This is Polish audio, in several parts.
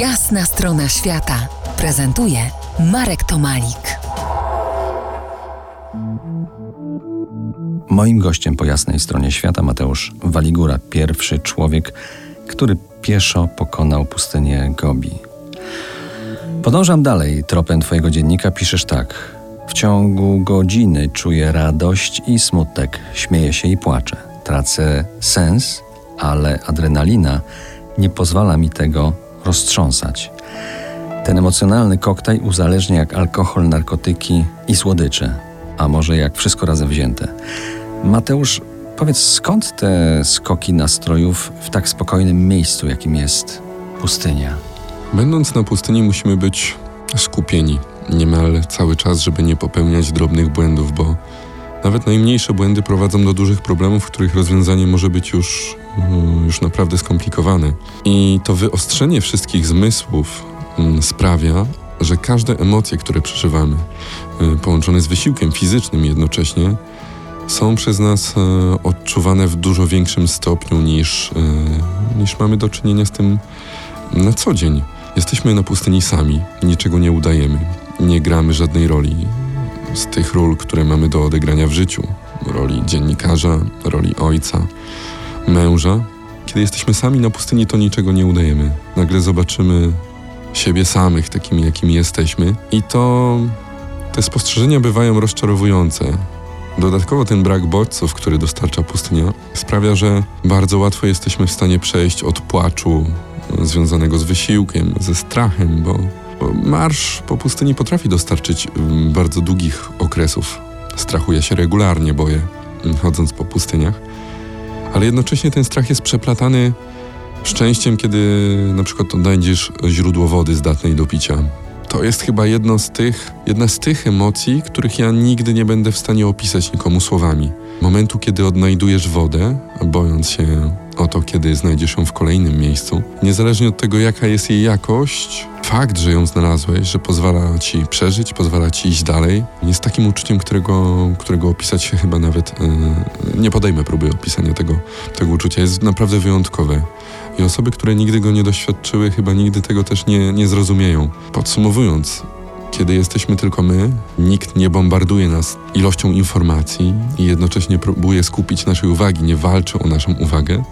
Jasna strona świata prezentuje Marek Tomalik. Moim gościem po jasnej stronie świata Mateusz Waligura, pierwszy człowiek, który pieszo pokonał pustynię Gobi. Podążam dalej tropem Twojego dziennika, piszesz tak. W ciągu godziny czuję radość i smutek, śmieję się i płaczę. Tracę sens, ale adrenalina nie pozwala mi tego roztrząsać. Ten emocjonalny koktajl uzależnia jak alkohol, narkotyki i słodycze, a może jak wszystko razem wzięte. Mateusz, powiedz skąd te skoki nastrojów w tak spokojnym miejscu, jakim jest pustynia? Będąc na pustyni, musimy być skupieni niemal cały czas, żeby nie popełniać drobnych błędów, bo nawet najmniejsze błędy prowadzą do dużych problemów, których rozwiązanie może być już, już naprawdę skomplikowane. I to wyostrzenie wszystkich zmysłów mm, sprawia, że każde emocje, które przeżywamy, y, połączone z wysiłkiem fizycznym jednocześnie, są przez nas y, odczuwane w dużo większym stopniu niż, y, niż mamy do czynienia z tym na co dzień. Jesteśmy na pustyni sami, niczego nie udajemy, nie gramy żadnej roli z tych ról, które mamy do odegrania w życiu roli dziennikarza, roli ojca, męża. Kiedy jesteśmy sami na pustyni, to niczego nie udajemy. Nagle zobaczymy siebie samych, takimi jakimi jesteśmy, i to te spostrzeżenia bywają rozczarowujące. Dodatkowo ten brak bodźców, który dostarcza pustynia, sprawia, że bardzo łatwo jesteśmy w stanie przejść od płaczu związanego z wysiłkiem, ze strachem, bo, bo marsz po pustyni potrafi dostarczyć mm, bardzo długich okresów strachu. Ja się regularnie boję, mm, chodząc po pustyniach, ale jednocześnie ten strach jest przeplatany szczęściem, kiedy na przykład odnajdziesz źródło wody zdatnej do picia. To jest chyba jedno z tych, jedna z tych emocji, których ja nigdy nie będę w stanie opisać nikomu słowami. Momentu, kiedy odnajdujesz wodę, bojąc się o to, kiedy znajdziesz ją w kolejnym miejscu. Niezależnie od tego, jaka jest jej jakość, fakt, że ją znalazłeś, że pozwala ci przeżyć, pozwala ci iść dalej, jest takim uczuciem, którego, którego opisać się chyba nawet yy, nie podejmę próby opisania tego, tego uczucia. Jest naprawdę wyjątkowe. I osoby, które nigdy go nie doświadczyły, chyba nigdy tego też nie, nie zrozumieją. Podsumowując, kiedy jesteśmy tylko my, nikt nie bombarduje nas ilością informacji i jednocześnie próbuje skupić naszej uwagi, nie walczy o naszą uwagę,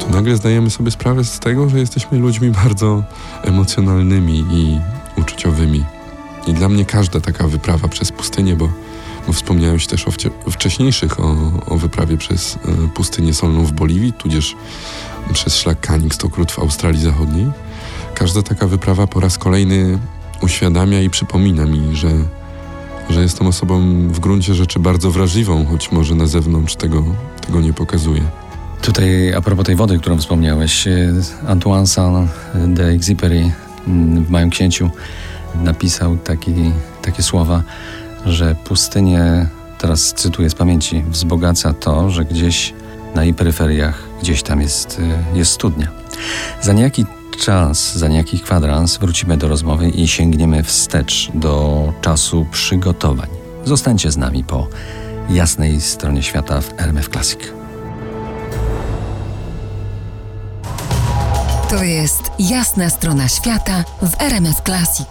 to nagle zdajemy sobie sprawę z tego, że jesteśmy ludźmi bardzo emocjonalnymi i uczuciowymi. I dla mnie każda taka wyprawa przez pustynię, bo, bo wspomniałeś też o wcześniejszych, o, o wyprawie przez e, pustynię solną w Boliwii, tudzież przez szlak Canning Stokrut w Australii Zachodniej. Każda taka wyprawa po raz kolejny uświadamia i przypomina mi, że, że jestem osobą w gruncie rzeczy bardzo wrażliwą, choć może na zewnątrz tego, tego nie pokazuje. Tutaj a propos tej wody, którą wspomniałeś, e, Antoine Saint-Exupéry mm, w Małym Księciu napisał taki, takie słowa, że pustynię, teraz cytuję z pamięci, wzbogaca to, że gdzieś na jej peryferiach, gdzieś tam jest, e, jest studnia. Za niejaki czas, za niejaki kwadrans wrócimy do rozmowy i sięgniemy wstecz do czasu przygotowań. Zostańcie z nami po jasnej stronie świata w RMF Classic. To jest jasna strona świata w RMF Classic.